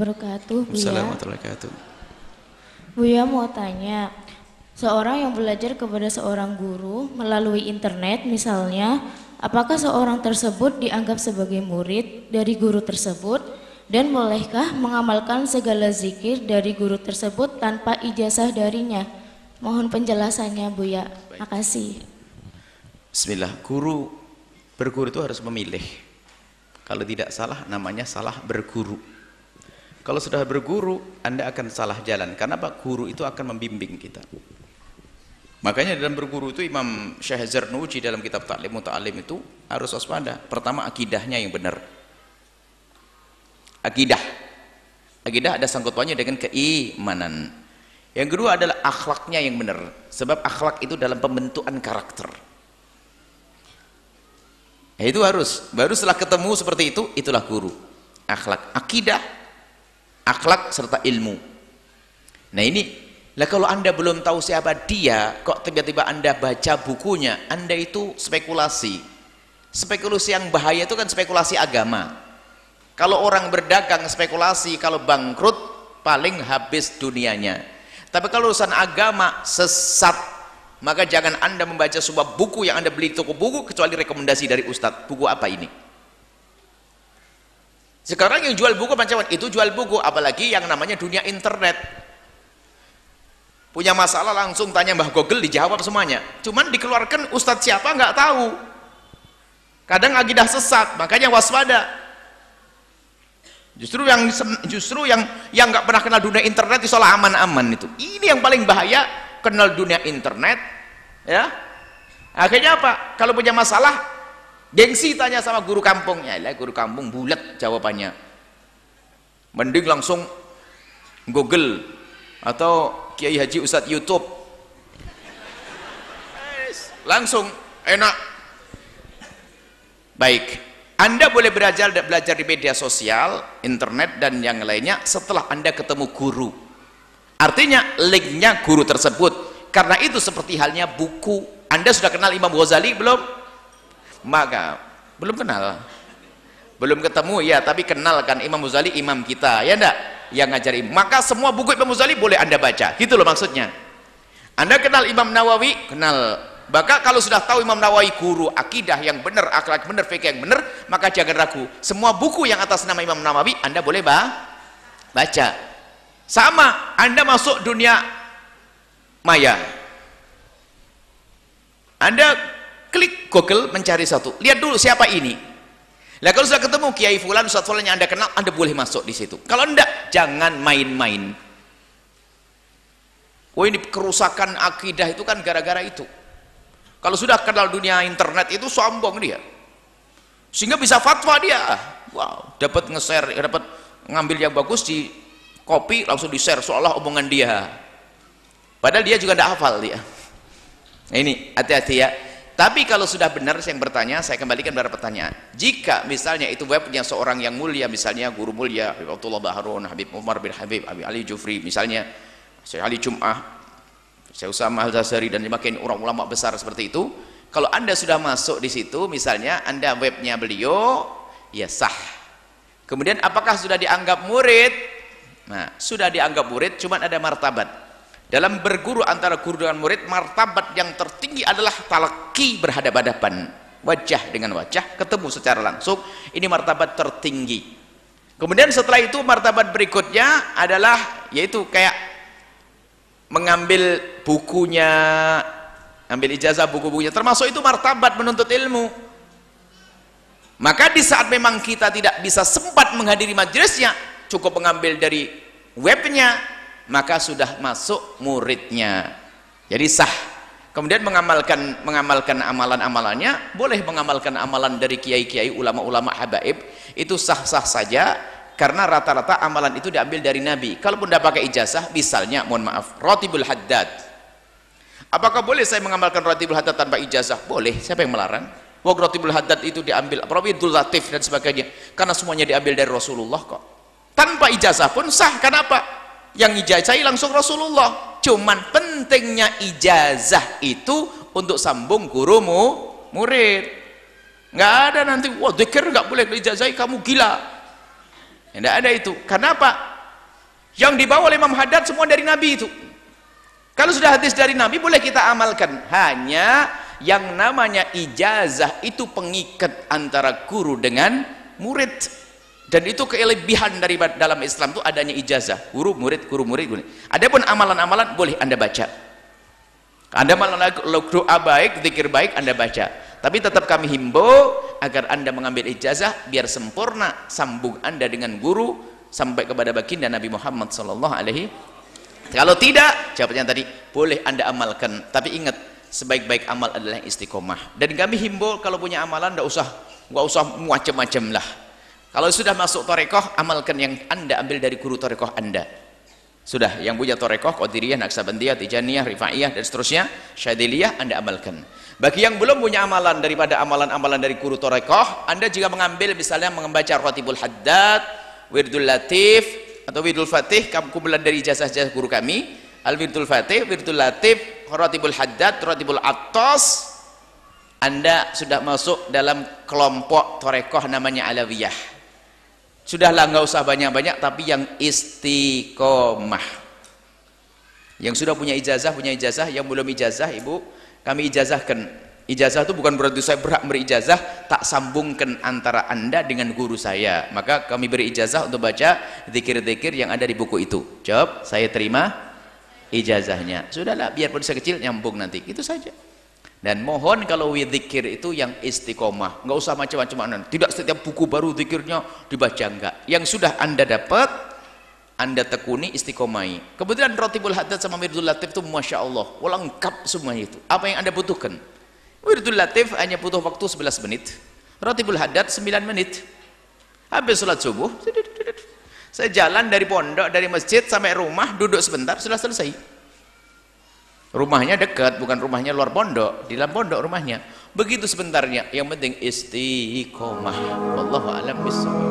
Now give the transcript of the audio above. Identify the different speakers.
Speaker 1: wabarakatuh.
Speaker 2: Assalamualaikum wabarakatuh.
Speaker 1: Buya mau tanya, seorang yang belajar kepada seorang guru melalui internet misalnya, apakah seorang tersebut dianggap sebagai murid dari guru tersebut dan bolehkah mengamalkan segala zikir dari guru tersebut tanpa ijazah darinya? Mohon penjelasannya Buya. Makasih.
Speaker 2: Bismillah, guru berguru itu harus memilih. Kalau tidak salah namanya salah berguru. Kalau sudah berguru, Anda akan salah jalan. Karena Pak Guru itu akan membimbing kita. Makanya dalam berguru itu Imam Syekh Zarnuji dalam kitab Ta'lim Muta'alim itu harus waspada. Pertama akidahnya yang benar. Akidah. Akidah ada sangkutannya dengan keimanan. Yang kedua adalah akhlaknya yang benar. Sebab akhlak itu dalam pembentukan karakter. Itu harus. Baru setelah ketemu seperti itu, itulah guru. Akhlak. Akidah akhlak serta ilmu. Nah ini lah kalau anda belum tahu siapa dia kok tiba-tiba anda baca bukunya anda itu spekulasi. Spekulasi yang bahaya itu kan spekulasi agama. Kalau orang berdagang spekulasi kalau bangkrut paling habis dunianya. Tapi kalau urusan agama sesat maka jangan anda membaca sebuah buku yang anda beli di toko buku kecuali rekomendasi dari ustadz buku apa ini sekarang yang jual buku macam itu jual buku, apalagi yang namanya dunia internet. Punya masalah langsung tanya Mbah Google dijawab semuanya. Cuman dikeluarkan ustadz siapa nggak tahu. Kadang agidah sesat, makanya waspada. Justru yang justru yang yang nggak pernah kenal dunia internet itu aman-aman itu. Ini yang paling bahaya kenal dunia internet, ya. Akhirnya apa? Kalau punya masalah gengsi tanya sama guru kampungnya lah guru kampung bulat jawabannya. Mending langsung google atau kiai haji ustadz youtube. Langsung enak. Baik anda boleh belajar belajar di media sosial internet dan yang lainnya setelah anda ketemu guru. Artinya linknya guru tersebut. Karena itu seperti halnya buku. Anda sudah kenal Imam Ghazali belum? Maka belum kenal. Belum ketemu ya tapi kenalkan Imam Muzali imam kita ya enggak yang ngajari maka semua buku Imam Muzali boleh anda baca. Gitu loh maksudnya. Anda kenal Imam Nawawi? Kenal. Maka kalau sudah tahu Imam Nawawi guru akidah yang benar akhlak benar fikih yang benar maka jangan ragu. Semua buku yang atas nama Imam Nawawi anda boleh bah baca. Sama anda masuk dunia maya. Anda klik Google mencari satu. Lihat dulu siapa ini. Lah kalau sudah ketemu Kiai Fulan Ustaz Fulan yang anda kenal anda boleh masuk di situ. Kalau enggak jangan main-main. Oh ini kerusakan akidah itu kan gara-gara itu. Kalau sudah kenal dunia internet itu sombong dia. Sehingga bisa fatwa dia. Wow dapat nge-share dapat ngambil yang bagus di copy langsung di-share seolah omongan dia. Padahal dia juga tidak hafal dia. Nah, ini hati-hati ya tapi kalau sudah benar yang bertanya, saya kembalikan pada pertanyaan. Jika misalnya itu webnya seorang yang mulia, misalnya guru mulia, Habib Abdullah Baharun, Habib Umar bin Habib, Habib Ali Jufri, misalnya Syekh Ali Jum'ah, Syekh Usama Al-Zazari dan makin orang ulama besar seperti itu, kalau anda sudah masuk di situ, misalnya anda webnya beliau, ya sah. Kemudian apakah sudah dianggap murid? Nah, sudah dianggap murid, cuma ada martabat dalam berguru antara guru dengan murid martabat yang tertinggi adalah talaki berhadapan-hadapan. Wajah dengan wajah ketemu secara langsung ini martabat tertinggi. Kemudian setelah itu martabat berikutnya adalah yaitu kayak mengambil bukunya ambil ijazah buku-bukunya. Termasuk itu martabat menuntut ilmu. Maka di saat memang kita tidak bisa sempat menghadiri majelisnya cukup mengambil dari webnya maka sudah masuk muridnya. Jadi sah. Kemudian mengamalkan mengamalkan amalan-amalannya boleh mengamalkan amalan dari kiai-kiai ulama-ulama habaib itu sah-sah saja karena rata-rata amalan itu diambil dari Nabi. Kalaupun tidak pakai ijazah misalnya mohon maaf rotibul haddad. Apakah boleh saya mengamalkan rotibul haddad tanpa ijazah? Boleh. Siapa yang melarang? Wah rotibul haddad itu diambil Rawidul latif dan sebagainya. Karena semuanya diambil dari Rasulullah kok. Tanpa ijazah pun sah. Kenapa yang ijazahi langsung Rasulullah. Cuman pentingnya ijazah itu untuk sambung gurumu murid. Nggak ada nanti wah dikir nggak boleh ijazahi kamu gila. Tidak ada itu. Kenapa? Yang dibawa oleh Imam Haddad semua dari Nabi itu. Kalau sudah hadis dari Nabi boleh kita amalkan. Hanya yang namanya ijazah itu pengikat antara guru dengan murid dan itu kelebihan dari dalam Islam itu adanya ijazah. Guru murid guru murid guru. adapun amalan-amalan boleh anda baca. Anda malah doa baik zikir baik anda baca. Tapi tetap kami himbau agar anda mengambil ijazah biar sempurna sambung anda dengan guru sampai kepada baginda Nabi Muhammad sallallahu alaihi. Kalau tidak jawabannya tadi? Boleh anda amalkan. Tapi ingat sebaik-baik amal adalah istiqomah. Dan kami himbau kalau punya amalan tidak usah nggak usah macam-macam lah kalau sudah masuk torekoh amalkan yang anda ambil dari guru torekoh anda. Sudah yang punya torekoh qadiriyah naksabandiyah tijaniyah rifaiyah dan seterusnya syadiliyah anda amalkan. Bagi yang belum punya amalan daripada amalan-amalan dari guru torekoh anda juga mengambil misalnya membaca rotibul haddad wirdul latif atau wirdul fatih kumpulan dari ijazah-ijazah guru kami al wirdul fatih wirdul latif Ratibul Haddad, Ratibul Attas. Anda sudah masuk dalam kelompok torekoh namanya Alawiyah sudahlah nggak usah banyak-banyak tapi yang istiqomah. Yang sudah punya ijazah punya ijazah. Yang belum ijazah ibu kami ijazahkan. Ijazah itu bukan berarti saya berhak beri ijazah tak sambungkan antara anda dengan guru saya. Maka kami beri ijazah untuk baca zikir-zikir yang ada di buku itu. Jawab saya terima ijazahnya. Sudahlah biarpun sekecil nyambung nanti. Itu saja dan mohon kalau widzikir itu yang istiqomah. Nggak usah macam-macam tidak setiap buku baru zikirnya dibaca enggak yang sudah anda dapat anda tekuni istiqomai. Kebetulan rotibul haddad sama mirdul latif itu Masya Allah lengkap semua itu. Apa yang anda butuhkan? Mirdul latif hanya butuh waktu 11 menit. Rotibul haddad 9 menit. Habis sholat subuh saya jalan dari pondok dari masjid sampai rumah duduk sebentar sudah selesai rumahnya dekat bukan rumahnya luar pondok di dalam pondok rumahnya. Begitu sebentarnya yang penting istiqomah. Wallahu alam bisawab